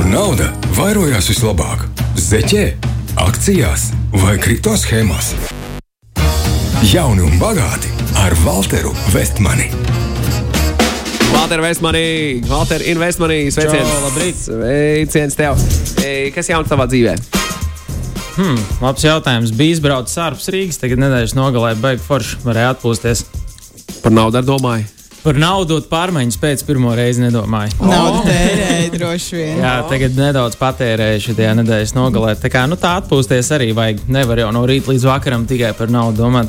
kur nauda vairojās vislabāk - zeķē, akcijās vai kripto schēmās. Jauni un bagāti ar Walteru Vestmani. Valter Vestmanī, Valter Investmanī, sveiciens. Čau, labrīt. Sveiciens tev. Ei, Kas jauns tavā dzīvē? Hmm, labs jautājums. Bija izbraucis ārpus Rīgas, tagad nedēļas nogalē beigas forši, varēja atpūsties. Par naudu domāju. Par naudu pārmaiņas pēc pirmo reizi nedomāju. Naudu tērēja droši vien. Jā, tagad nedaudz patērēju šajā nedēļas nogalē. Tā kā nu, tā atpūsties arī vajag. Nevar jau no rīta līdz vakaram tikai par naudu domāt.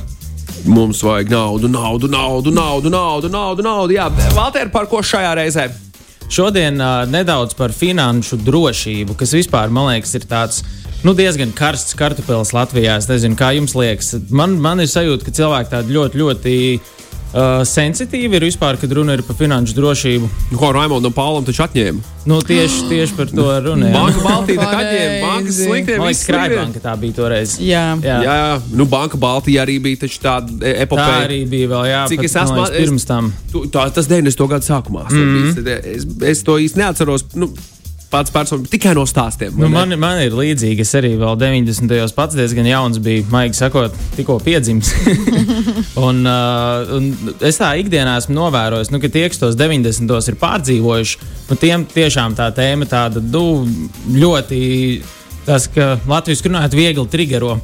Mums vajag naudu, naudu, naudu, naudu, naudu, naudu. naudu. Jā, Valter, par ko šajā reizē? Šodien uh, nedaudz par finanšu drošību, kas vispār, man liekas, ir tāds nu, diezgan karsts kartupēlis Latvijā. Es nezinu, kā jums liekas. Man, man ir sajūta, ka cilvēki tādi ļoti, ļoti uh, sensitīvi ir vispār, kad runa ir par finanšu drošību. Nu, Ko Raimondam Paulam taču atņēma? Nu, tieši, tieši par to runa. Banka Baltija tā atņēma. Bankas Pareizi. sliktiem. Sliktie. Skrājbanka tā bija toreiz. Jā. Jā. Jā, nu Banka Baltija arī bija taču tāda e- Tā epopeja. arī bija vēl, jā, Cik pat, es esmu- es- pirms tam. Tu, tā, tas 90. gada sākumā. Mm -hmm. es, es to īsti neatceros. Nu, pats personīgi tikai no stāstiem. Nu, man, man ir līdzīgi. Es arī vēl 90. gados pats diezgan jauns biju, maigi sakot, tikko piedzimis. un, uh, un es tā ikdienā esmu novērojis, nu, ka tie, kas tos 90. gados ir pārdzīvojuši, nu, tiem tiešām tā tēma tāda nu, ļoti. Tas, ka Latvijas runājot, viegli triggero.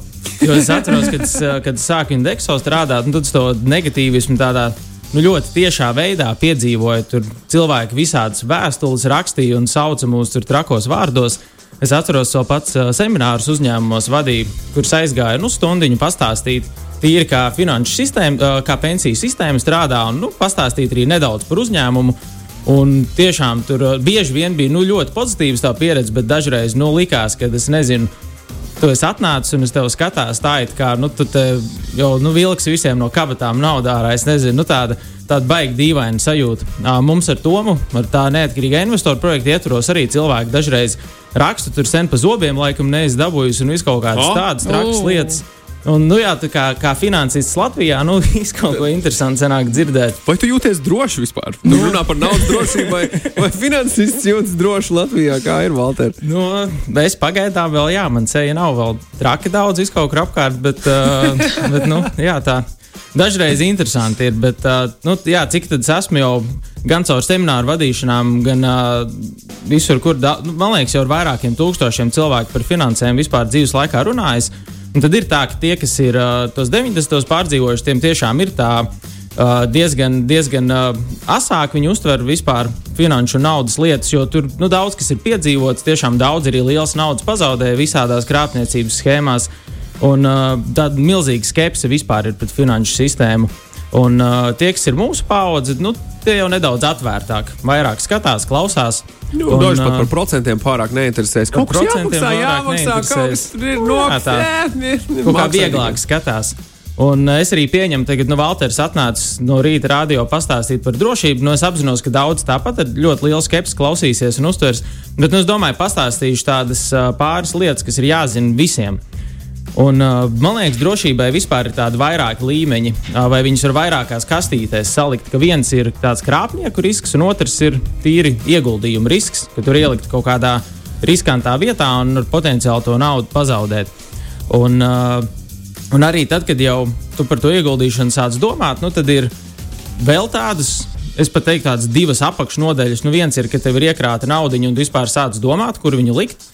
Jo es atceros, kad, es, kad es sāku indekso strādāt, un tad es to negatīvismu tādā nu, ļoti tiešā veidā piedzīvoju. Tur cilvēki visādas vēstules rakstīja un sauca mūs tur trakos vārdos. Es atceros, ka pats seminārus uzņēmumos vadīju, kurus aizgāju nu, stundiņu pastāstīt. Tīri kā finanšu sistēma, kā pensiju sistēma strādā, un nu, pastāstīt arī nedaudz par uzņēmumu. Un tiešām tur bieži vien bija nu, ļoti pozitīvs tā pieredze, bet dažreiz nu, likās, ka es nezinu, tu esi atnācis un es tev skatos, tā it kā nu, tu te jau nu, vilksi visiem no kabatām naudā ārā. Es nezinu, nu, tāda, tāda baigta dīvaina sajūta. Mums ar Tomu, ar tā neatkarīgā investoru projekta ietvaros, arī cilvēki dažreiz raksta tur sen pa zobiem, laikam neizdabūjusi un visu kaut kādas O! tādas trakas O! lietas. Un, nu, jā, tā kā, kā finansists Latvijā, nu, viss kaut ko interesantu sanāk dzirdēt. Vai tu jūties droši vispār? Tu runā par naudas drošību, vai, vai finansists jūtas droši Latvijā? Kā ir Valter? Nu, es pagaidām vēl, jā, man ceļā nav vēl traki daudz, izkaut apkārt, bet, uh, bet nu, jā, tā. Dažreiz interesanti ir, bet uh, nu, jā, cik tad es esmu jau gan caur semināru vadīšanām, gan uh, visur, kur, da, nu, man liekas, jau ar vairākiem tūkstošiem cilvēku par finansēm vispār dzīves laikā runājis. Un tad ir tā, ka tie, kas ir uh, tos 90. pārdzīvojuši, tiem tiešām ir tā uh, diezgan, diezgan uh, asāk viņi uztver vispār finanšu un naudas lietas, jo tur nu, daudz kas ir piedzīvots, tiešām daudz arī liels naudas pazaudēja visādās krāpniecības schēmās. Un uh, tāda milzīga skepse vispār ir pret finanšu sistēmu. Un uh, tie, kas ir mūsu paudze, nu, tie jau nedaudz atvērtāk, vairāk skatās, klausās. Nu, Un, Daži pat par procentiem pārāk neinteresēs. Par Kaut kas procentiem jāmaksā, jāmaksā, kaut kas ir tā. kaut kā vieglāk skatās. Un uh, es arī pieņemu, ka nu, Valters atnācis no rīta radio pastāstīt par drošību. Nu, es apzinos, ka daudz tāpat ar ļoti lielu skepsi klausīsies un uztvers. Bet nu, es domāju, pastāstīšu tādas uh, pāris lietas, kas ir jāzina visiem. Un, uh, man liekas, drošībai vispār ir tādi vairāki līmeņi, uh, vai viņus var vairākās kastītēs salikt. Ka viens ir tāds krāpnieku risks, un otrs ir tīri ieguldījuma risks, ka tur ielikt kaut kādā riskantā vietā un potenciāli to naudu pazaudēt. Un, uh, un arī tad, kad jau tu par to ieguldīšanu sāc domāt, nu, tad ir vēl tādas. Es pat teiktu, tādas divas apakšnodaļas. Nu, viens ir, ka tev ir iekrāta nauda, un tu vispār sāc domāt, kur viņu likt.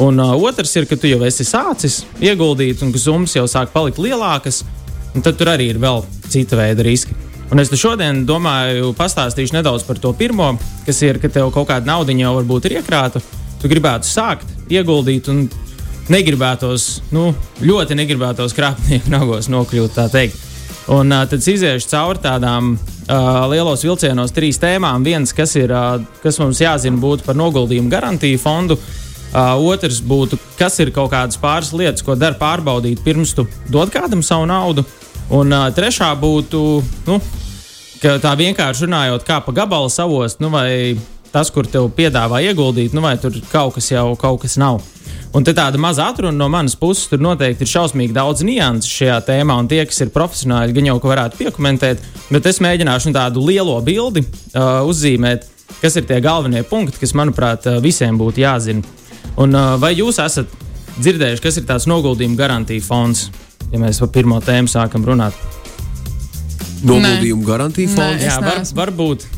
Un uh, otrs ir, ka tu jau esi sācis ieguldīt, un ka summas jau sāk palikt lielākas, un tad tur arī ir vēl cita veida riski. Un es te šodien domāju, pastāstīšu nedaudz par to pirmo, kas ir, ka tev kaut kāda nauda jau varbūt ir iekrāta. Tu gribētu sākt ieguldīt, un negribētos, nu, ļoti negribētos krāpnieku nagos nokļūt, tā teikt. Un uh, tad iziešu cauri tādām uh, lielos vilcienos trīs tēmām. Viens, kas, ir, uh, kas mums jāzina, būtu par noguldījumu garantiju fondu. Uh, otrs būtu, kas ir kaut kādas pāris lietas, ko dara pārbaudīt, pirms tu dod kādam savu naudu. Un uh, trešā būtu, nu, tā vienkārši runājot, kā pa gabalu savost, nu, vai tas, kur tev piedāvā ieguldīt, nu, vai tur kaut kas jau kaut kas nav. Un te tāda maza atruna no manas puses, tur noteikti ir šausmīgi daudz nianses šajā tēmā, un tie, kas ir profesionāļi, gan jau ka varētu piekomentēt, bet es mēģināšu nu, tādu lielo bildi uh, uzzīmēt. kas ir tie galvenie punkti, kas, manuprāt, visiem būtu jāzina. Un, vai jūs esat dzirdējuši, kas ir tāds noguldījuma garantija fonds, ja mēs par pirmo tēmu sākam runāt? Noguldījuma garantija fonds? Jā, var, varbūt.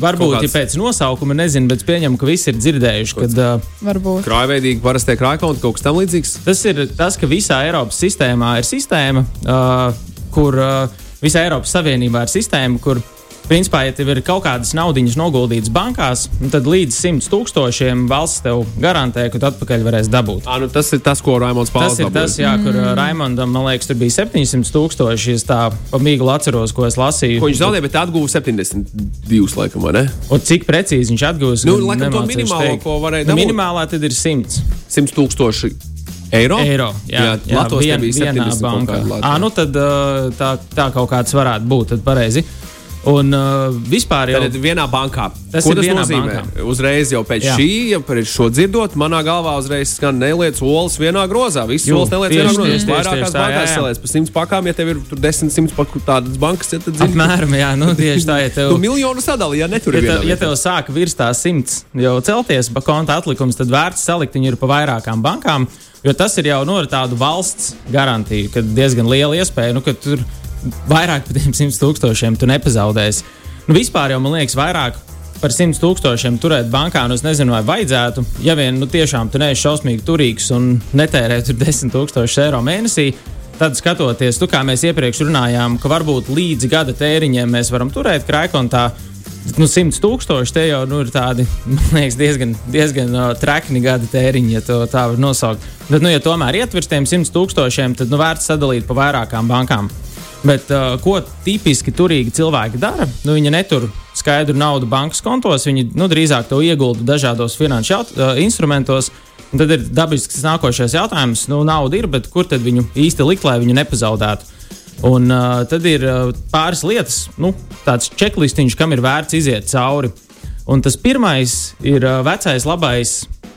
Varbūt, kāds... ja pēc nosaukuma nezinu, bet pieņemu, ka visi ir dzirdējuši, ka uh, varbūt krājveidīgi parastie krājkonti kaut kas tam līdzīgs. Tas ir tas, ka visā Eiropas sistēmā ir sistēma, uh, kur uh, visā Eiropas Savienībā ir sistēma, kur uh, Principā, ja tev ir kaut kādas naudas noguldītas bankās, nu, tad līdz 100 tūkstošiem valsts tev garantē, ka tu atpakaļ varēsi dabūt. À, nu tas ir tas, ko Raimons Pauls Tas ir tas, jā, kur mm. Raimondam, man liekas, tur bija 700 tūkstoši. Es tā pamīgli atceros, ko es lasīju. Ko viņš zaudēja, bet atguva 72, laikam, vai ne? Un cik precīzi viņš atgūs? Nu, laikam, to minimālo, ko varēja nu, dabūt. Minimālā tad ir 100. 100 tūkstoši. Eiro? Eiro jā, jā, jā Latvijas bankā. À, nu tad tā, tā kaut kāds varētu būt. Tad pareizi. Un uh, vispār jau tādā vienā bankā. Tas Ko tas nozīmē? Bankā. Uzreiz jau pēc Jā. šī, ja par šo dzirdot, manā galvā uzreiz skan neliec olas vienā grozā. Visas olas neliec vienā grozā. Tieši, Vairākās tieši, bankās saliec pa simts pakām, ja tev ir tur desmit simts paku tādas bankas, ja tad zini. Apmēram, jā, nu tieši tā, ja tev. tu miljonu sadali, ja netur ja tev, ja tev sāk virs tā simts jau celties pa konta atlikums, tad vērts salikt viņu ir pa vairākām bankām. Jo tas ir jau no nu, tādu valsts garantiju, ka diezgan liela iespēja, nu, ka tur vairāk par tiem 100 tūkstošiem tu nepazaudēsi. Nu, vispār jau man liekas, vairāk par 100 tūkstošiem turēt bankā, nu es nezinu, vai vajadzētu. Ja vien nu, tiešām tu neesi šausmīgi turīgs un netērē tur 10 tūkstošus eiro mēnesī, tad skatoties, tu, kā mēs iepriekš runājām, ka varbūt līdz gada tēriņiem mēs varam turēt krājkontā. Nu, 100 tūkstoši te jau nu, ir tādi liekas, diezgan, diezgan uh, trekni gada tēriņi, ja tā var nosaukt. Bet, nu, ja tomēr ietvers tiem 100 tūkstošiem, tad nu, vērts sadalīt pa vairākām bankām. Bet, uh, ko tipiski turīgi cilvēki dara? Nu, viņi netur skaidru naudu bankas kontos, viņi nu, drīzāk to iegulda dažādos finanšu jaut, uh, instrumentos. Un tad ir dabisks nākošais jautājums, nu, nauda ir, bet kur tad viņu īsti likt, lai viņu nepazaudētu? Un uh, tad ir uh, pāris lietas, nu, tāds čeklistiņš, kam ir vērts iziet cauri. Un tas pirmais ir uh, vecais labais,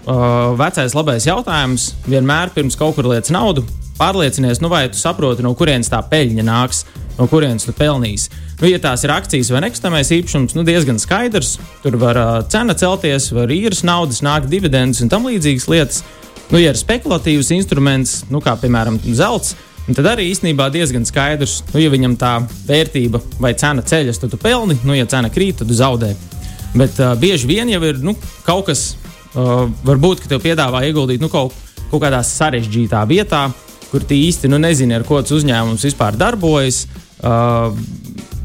uh, vecais labais jautājums. Vienmēr pirms kaut kur lietas naudu, pārliecinies, nu, vai tu saproti, no kurienes tā peļņa nāks, no kurienes tu pelnīsi. Nu, ja tās ir akcijas vai nekustamais īpašums, nu, diezgan skaidrs. Tur var uh, cena celties, var īres naudas, nākt dividendus un tam līdzīgas lietas. Nu, ja ir spekulatīvs instruments, nu, kā piemēram zelts, tad arī īstenībā diezgan skaidrs, nu, ja viņam tā vērtība vai cena ceļas, tad tu pelni, nu, ja cena krīt, tad tu zaudē. Bet uh, bieži vien jau ir nu, kaut kas, uh, varbūt, ka tev piedāvā ieguldīt nu, kaut, kaut kādā sarežģītā vietā, kur tu īsti nu, nezini, ar ko tas uzņēmums vispār darbojas. Uh,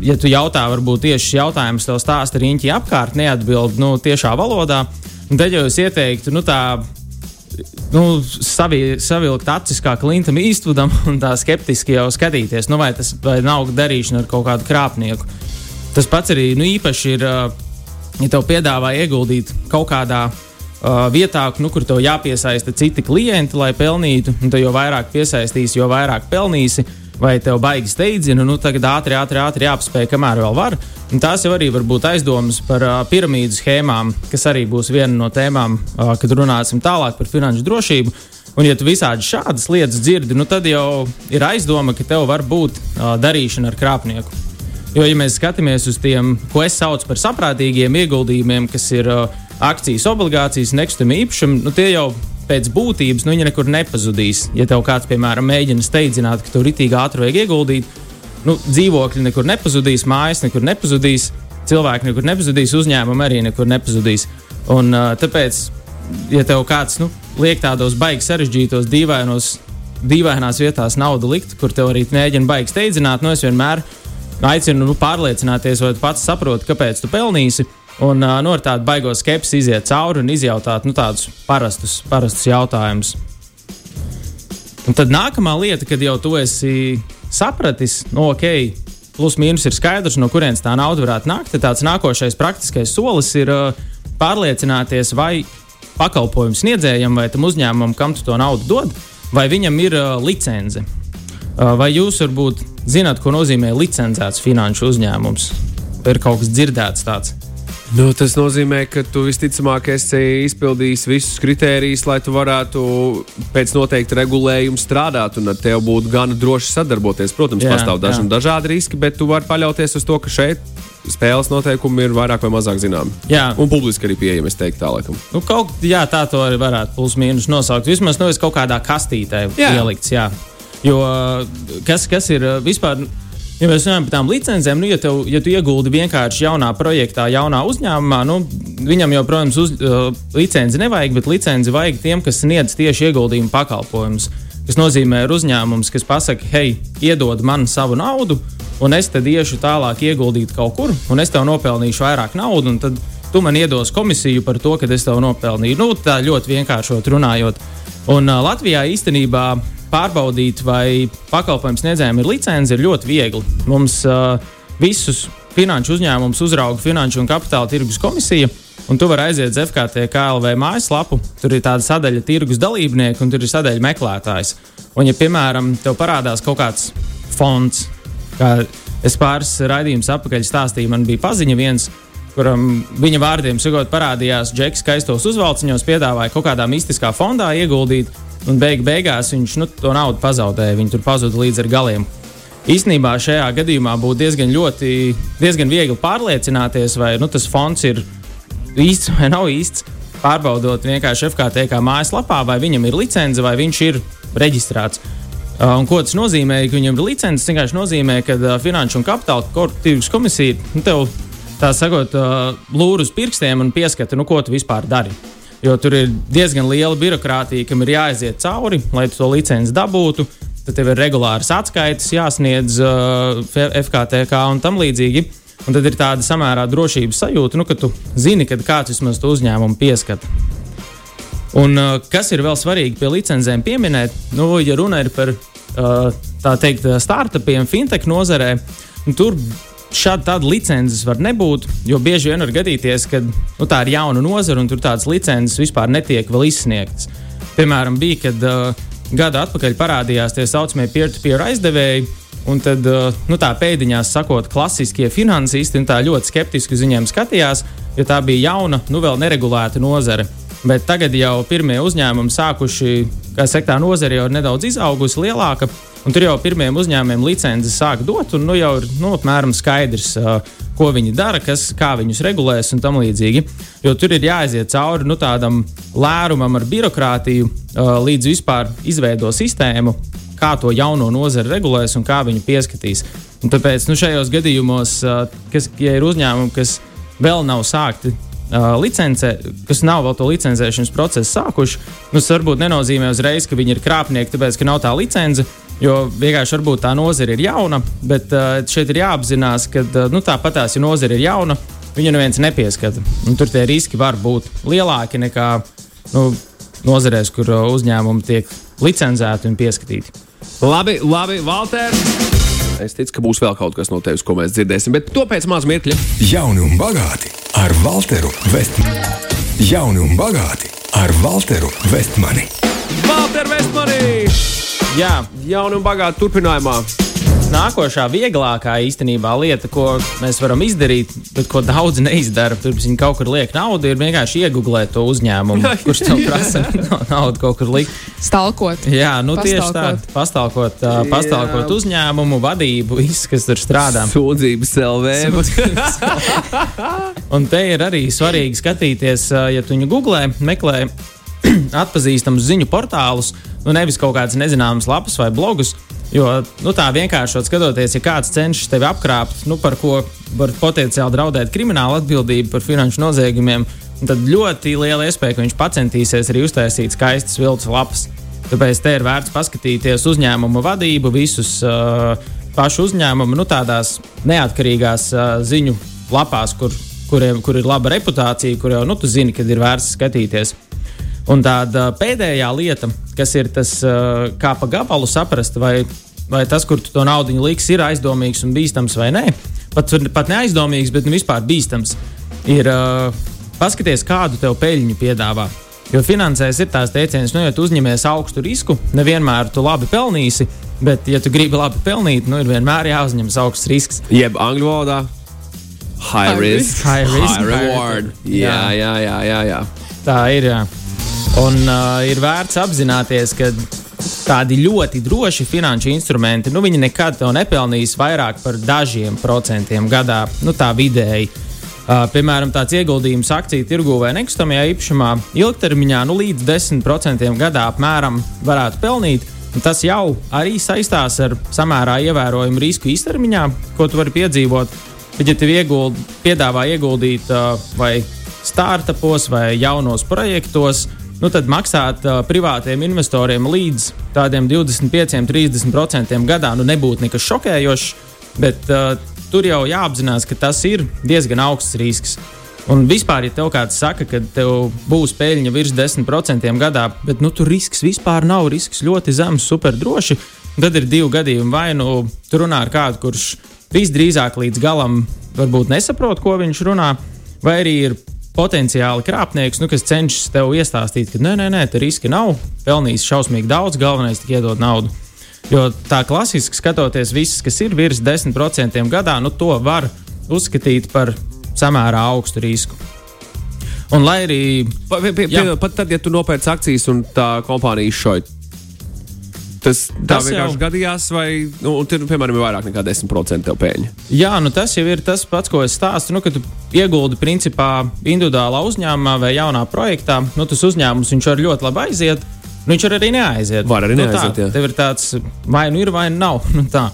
ja tu jautā, varbūt tieši šis jautājums tev stāsta riņķi apkārt, neatbild nu, tiešā valodā, tad jau es ieteiktu nu, tā. Nu, savi, savilkt acis kā Klintam īstvudam un tā skeptiski jau skatīties, nu, vai tas vai nav darīšana ar kaut kādu krāpnieku. Tas pats arī nu, īpaši ir, uh, ja tev piedāvā ieguldīt kaut kādā uh, vietā, nu, kur tev jāpiesaista citi klienti, lai pelnītu. Un jo vairāk piesaistīsi, jo vairāk pelnīsi. Vai tev baigi steidzina, nu, tagad ātri, ātri, ātri jāapspēj, kamēr vēl var. Un tās jau arī var būt aizdomas par uh, piramīdu schēmām, kas arī būs viena no tēmām, uh, kad runāsim tālāk par finanšu drošību. Un, ja tu visādi šādas lietas dzirdi, nu, tad jau ir aizdoma, ka tev var būt uh, darīšana ar krāpnieku. Jo, ja mēs skatāmies uz tiem, ko es saucu par saprātīgiem ieguldījumiem, kas ir uh, akcijas, obligācijas, nekustamie īpašumi, nu, tie jau pēc būtības nu, nekur nepazudīs. Ja tev kāds, piemēram, mēģina steidzināt, ka tu ritīgi ātri vajag ieguldīt, nu, dzīvokļi nekur nepazudīs, mājas nekur nepazudīs, cilvēki nekur nepazudīs, uzņēmumi arī nekur nepazudīs. Un, uh, tāpēc, ja tev kāds nu, liek tādos baigi sarežģītos, dīvainos, dīvainās vietās naudu likt, kur tev arī mēģina baigi steidzināt, nu, es vienmēr aicinu nu, pārliecināties, vai tu pats saproti, kāpēc tu pelnīsi. Un uh, nu, ar tādu baigo skepsi iziet cauri un izjautāt nu, tādus parastus, parastus jautājumus. Un tad nākamā lieta, kad jau tu esi sapratis, nu, ok, plus mīnus ir skaidrs, no kurienes tā nauda varētu nākt, tad tāds nākošais praktiskais solis ir uh, pārliecināties, vai pakalpojumu sniedzējam vai tam uzņēmumam, kam tu to naudu dod, vai viņam ir uh, licence. Uh, vai jūs varbūt zināt, ko nozīmē licencēts finanšu uzņēmums? Ir kaut kas dzirdēts tāds? Nu, tas nozīmē, ka tu visticamāk esi izpildījis visus kritērijus, lai tu varētu pēc noteikta regulējuma strādāt un ar tevi būtu gan droši sadarboties. Protams, jā, pastāv daži un dažādi riski, bet tu vari paļauties uz to, ka šeit spēles noteikumi ir vairāk vai mazāk zināmi. Jā. Un publiski arī pieejami, es teiktu, tā laikam. Nu, kaut, jā, tā to arī varētu plus mīnus nosaukt. Vismaz nu, kaut kādā kastītē jā. ielikts. Jā. Jo kas, kas ir vispār? Ja mēs runājam par tām licencēm, nu, ja, tev, ja tu ieguldi vienkārši jaunā projektā, jaunā uzņēmumā, nu, viņam jau, protams, uz, uh, licenci nevajag, bet licenci vajag tiem, kas sniedz tieši ieguldījumu pakalpojumus. Tas nozīmē, ir uzņēmums, kas pasaka, hei, iedod man savu naudu, un es tad iešu tālāk ieguldīt kaut kur, un es tev nopelnīšu vairāk naudas, un tad tu man iedos komisiju par to, ka es tev nopelnīju. Nu, tā ļoti vienkāršot runājot. Un uh, Latvijā īstenībā pārbaudīt, vai pakalpojums sniedzējiem ir licence, ir ļoti viegli. Mums uh, visus finanšu uzņēmumus uzrauga Finanšu un Kapitāla tirgus komisija. Un tu vari aiziet uz FKT KLV mājaslapu. Tur ir tāda sadaļa tirgus dalībnieki un tur ir sadaļa meklētājs. Un, ja, piemēram, tev parādās kaut kāds fonds, kā es pāris raidījumus atpakaļ stāstīju, man bija paziņa viens, kuram viņa vārdiem sakot, parādījās Džeks skaistos uzvalciņos, piedāvāja kaut kādā mistiskā fondā ieguldīt un beig beigās viņš nu, to naudu pazaudēja. Viņi tur pazuda līdz ar galiem. Īsnībā šajā gadījumā būtu diezgan, ļoti, diezgan viegli pārliecināties, vai nu, tas fonds ir īsts vai nav īsts. Pārbaudot vienkārši FKT mājaslapā, vai viņam ir licence, vai viņš ir reģistrēts. Uh, un ko tas nozīmē, ka viņam ir licence? Tas vienkārši nozīmē, ka uh, Finanšu un Kapitāla tirgus komisija nu, tev tā sakot, uh, lūr uz pirkstiem un pieskata, nu, ko tu vispār dari. Jo tur ir diezgan liela birokrātija, kam ir jāaiziet cauri, lai to licenci dabūtu. Tad tev ir regulāras atskaites, jāsniedz uh, FKTK un tam līdzīgi. Un tad ir tāda samērā drošības sajūta, nu, ka tu zini, ka kāds vismaz to uzņēmumu pieskata. Un, uh, kas ir vēl svarīgi pie licencēm pieminēt, nu, ja runa ir par uh, tā teikt, startupiem, fintech nozarē, tur Šāda tāda licences var nebūt, jo bieži vien var gadīties, ka nu, tā ir jauna nozara un tur tādas licences vispār netiek vēl izsniegtas. Piemēram, bija, kad uh, gada atpakaļ parādījās tie saucamie peer-to-peer aizdevēji. Un tad, uh, nu, tā pēdiņās sakot, klasiskie finansisti tā ļoti skeptiski uz viņiem skatījās, jo tā bija jauna, nu vēl neregulēta nozare. Bet tagad jau pirmie uzņēmumi sākuši, kā saka, tā nozare jau ir nedaudz izaugusi, lielāka. Un tur jau pirmiem uzņēmumiem licences sāk dot, un nu, jau ir nu, apmēram skaidrs, uh, ko viņi dara, kas, kā viņus regulēs un tam līdzīgi. Jo tur ir jāaiziet cauri nu, tādam lērumam ar birokrātiju, uh, līdz vispār izveido sistēmu, kā to jauno nozari regulēs un kā viņu pieskatīs. Un tāpēc nu, šajos gadījumos, uh, kas, ja ir uzņēmumi, kas vēl nav sākti uh, licencē, kas nav vēl to licencēšanas procesu sākuši, nu, tas varbūt nenozīmē uzreiz, ka viņi ir krāpnieki, tāpēc ka nav tā licence. Jo vienkārši varbūt tā nozare ir jauna, bet uh, šeit ir jāapzinās, ka uh, nu, tāpat tās, ja nozare ir jauna, viņa neviens nepieskata. Un tur tie riski var būt lielāki nekā nu, nozarēs, kur uh, uzņēmumi tiek licencēti un pieskatīti. Labi, labi, Valter! Es ticu, ka būs vēl kaut kas no tevis, ko mēs dzirdēsim, bet to pēc maz mirkļa. Jauni un bagāti ar Walteru Vestmani. Jauni un bagāti ar Walteru Vestmani. Walter Vestmani! Jā, jauna un bagāta turpinājumā. Nākošā vieglākā īstenībā lieta, ko mēs varam izdarīt, bet ko daudzi neizdara, pirms viņi kaut kur liek naudu, ir vienkārši iegūglēt to uzņēmumu, kurš tev prasa naudu kaut kur likt. Stalkot. Jā, nu tieši tā, pastalkot, uh, pastalkot uzņēmumu, vadību, viss, kas tur strādā. Sūdzības LV. un te ir arī svarīgi skatīties, ja tu viņu googlē, meklē atpazīstamus ziņu portālus, nu nevis kaut kādas nezināmas lapas vai blogus. Jo nu, tā vienkārši skatoties, ja kāds cenšas tevi apkrāpt, nu, par ko var potenciāli draudēt krimināla atbildība par finanšu noziegumiem, tad ļoti liela iespēja, ka viņš pacentīsies arī uztaisīt skaistas viltus lapas. Tāpēc te ir vērts paskatīties uzņēmumu vadību, visus uh, pašu uzņēmumu, nu, tādās neatkarīgās uh, ziņu lapās, kur, kuriem, kur ir laba reputācija, kur jau nu, tu zini, kad ir vērts skatīties. Un tāda pēdējā lieta, kas ir tas, kā pa gabalu saprast, vai, vai tas, kur tu to naudu liks, ir aizdomīgs un bīstams vai nē. Pat, pat neaizdomīgs, bet nu vispār bīstams. Ir uh, paskaties, kādu tev peļņu piedāvā. Jo finansēs ir tās teicienas, nu, ja tu uzņemies augstu risku, nevienmēr tu labi pelnīsi, bet, ja tu gribi labi pelnīt, nu, ir vienmēr jāuzņemas augsts risks. Jeb angļu valodā High risk, high, risk, high reward. High jā, jā, jā, jā, jā. Tā ir. Jā. Un uh, ir vērts apzināties, ka tādi ļoti droši finanšu instrumenti, nu, viņi nekad nepelnīs vairāk par dažiem procentiem gadā, nu, tā vidēji. Uh, piemēram, tāds ieguldījums akciju tirgu vai nekustamajā īpašumā ilgtermiņā nu, līdz 10% gadā apmēram varētu pelnīt. Tas jau arī saistās ar samērā ievērojumu risku īstermiņā, ko tu vari piedzīvot. Bet, ja tev ieguld, piedāvā ieguldīt uh, vai startupos vai jaunos projektos, nu, tad maksāt uh, privātiem investoriem līdz tādiem 25, 30% gadā nu, nebūtu nekas šokējošs. Bet uh, tur jau jāapzinās, ka tas ir diezgan augsts risks. Un vispār, ja tev kāds saka, ka tev būs peļņa virs 10% gadā, bet nu, tur risks vispār nav, risks ļoti zems, super droši, tad ir divi gadījumi. Vai nu tur runā ar kādu, kurš visdrīzāk līdz galam varbūt nesaprot, ko viņš runā, vai arī ir potenciāli krāpnieks, nu, kas cenšas tev iestāstīt, ka nē, nē, nē, tur riski nav, pelnījis šausmīgi daudz, galvenais ir iedot naudu. Jo tā klasiski skatoties, viss, kas ir virs 10% gadā, nu, to var uzskatīt par samērā augstu risku. Un lai arī. Pa, pie, pie, pat tad, ja tu nopērci akcijas un tā kompānija izšauj, tas tā tas vienkārši jau... gadījās, vai nu, tur, piemēram, ir vairāk nekā 10% pēļņa. Jā, nu tas jau ir tas pats, ko es stāstu. Nu, kad tu ieguldi principā individuālā uzņēmumā vai jaunā projektā, nu tas uzņēmums var ļoti labi aiziet Nu, viņš arī neaiziet. Var arī neaiziet. Nu, tā, tev ir tāds, vai nu ir, vai nu nav. Nu, tā.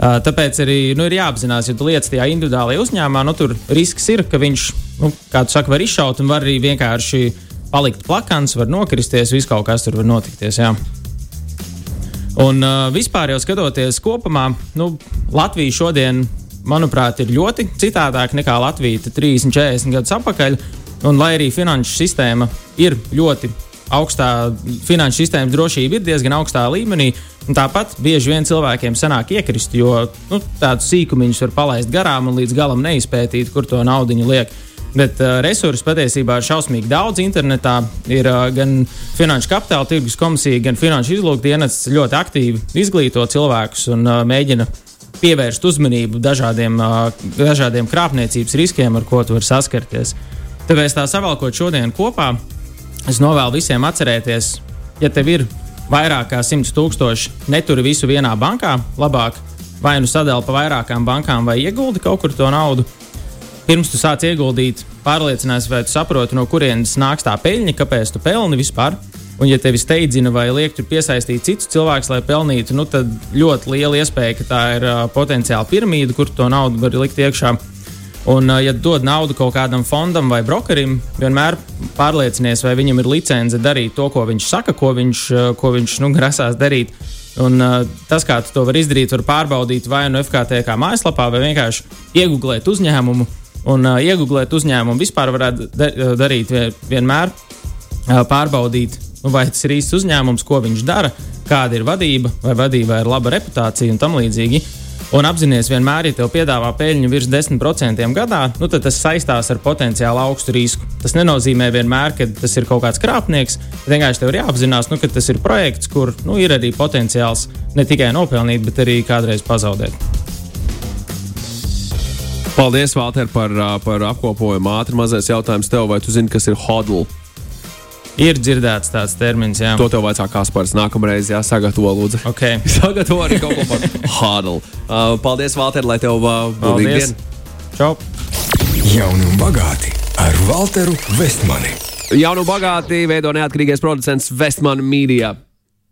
Uh, tāpēc arī nu, ir jāapzinās, ja tu lietas tajā individuālajā uzņēmumā, nu, tur risks ir, ka viņš, nu, kā tu saki, var izšaut un var arī vienkārši palikt plakans, var nokristies, viss kaut kas tur var notikties. Jā. Un uh, vispār jau skatoties kopumā, nu, Latvija šodien, manuprāt, ir ļoti citādāk nekā Latvija 30, 40 gadus atpakaļ. Un lai arī finanšu sistēma ir ļoti augstā finanšu sistēmas drošība ir diezgan augstā līmenī. Tāpat bieži vien cilvēkiem sanāk iekrist, jo nu, tādus sīkumiņus var palaist garām un līdz galam neizpētīt, kur to naudu liek. Bet uh, resursu patiesībā ir šausmīgi daudz. Internetā ir uh, gan Finanšu kapitāla tirgus komisija, gan Finanšu izlūkdienas ļoti aktīvi izglīto cilvēkus un uh, mēģina pievērst uzmanību dažādiem, uh, dažādiem krāpniecības riskiem, ar ko tu vari saskarties. Tāpēc tā savalkot šodien kopā, Es novēlu visiem atcerēties, ja tev ir vairāk kā 100 tūkstoši, neturi visu vienā bankā, labāk vai nu sadali pa vairākām bankām, vai ieguldi kaut kur to naudu. Pirms tu sāc ieguldīt, pārliecinās, vai tu saproti, no kurienes nāks tā peļņa, kāpēc tu pelni vispār. Un, ja tevi steidzina vai liek tur piesaistīt citus cilvēkus, lai pelnītu, nu, tad ļoti liela iespēja, ka tā ir uh, potenciāli piramīda, kur to naudu var likt iekšā. Un, ja dod naudu kaut kādam fondam vai brokerim, vienmēr pārliecinies, vai viņam ir licence darīt to, ko viņš saka, ko viņš, ko viņš nu, grasās darīt. Un, uh, tas, kā tu to vari izdarīt, var pārbaudīt vai nu FKT kā mājaslapā, vai vienkārši iegūglēt uzņēmumu. Un uh, iegūglēt uzņēmumu vispār varētu da darīt vienmēr, uh, pārbaudīt, nu, vai tas ir īsts uzņēmums, ko viņš dara, kāda ir vadība, vai vadībā ir laba reputācija un tam līdzīgi. Un apzināties, vienmēr, ja tev piedāvā peļņu virs 10% gadā, nu, tad tas saistās ar potenciāli augstu risku. Tas nenozīmē vienmēr, ka tas ir kaut kāds krāpnieks. Vienkārši tev ir jāapzinās, nu, ka tas ir projekts, kur nu, ir arī potenciāls ne tikai nopelnīt, bet arī kādreiz pazaudēt. Paldies, Valter, par, par apkopojumu. Ātri mazais jautājums tev, vai tu zini, kas ir hodl? Ir dzirdēts tāds termins, jā. To tev vajadzēja Kaspars. Nākamreiz jāsagatavo, lūdzu. Okay. Sagatavo arī kaut ko par Hādlu. Uh, paldies, Valter, lai tev uh, būtu diena. Čau! Jauni un bagāti ar Walteru Vestmani. Jaunu bagāti veido neatkarīgais producents Vestmani Media.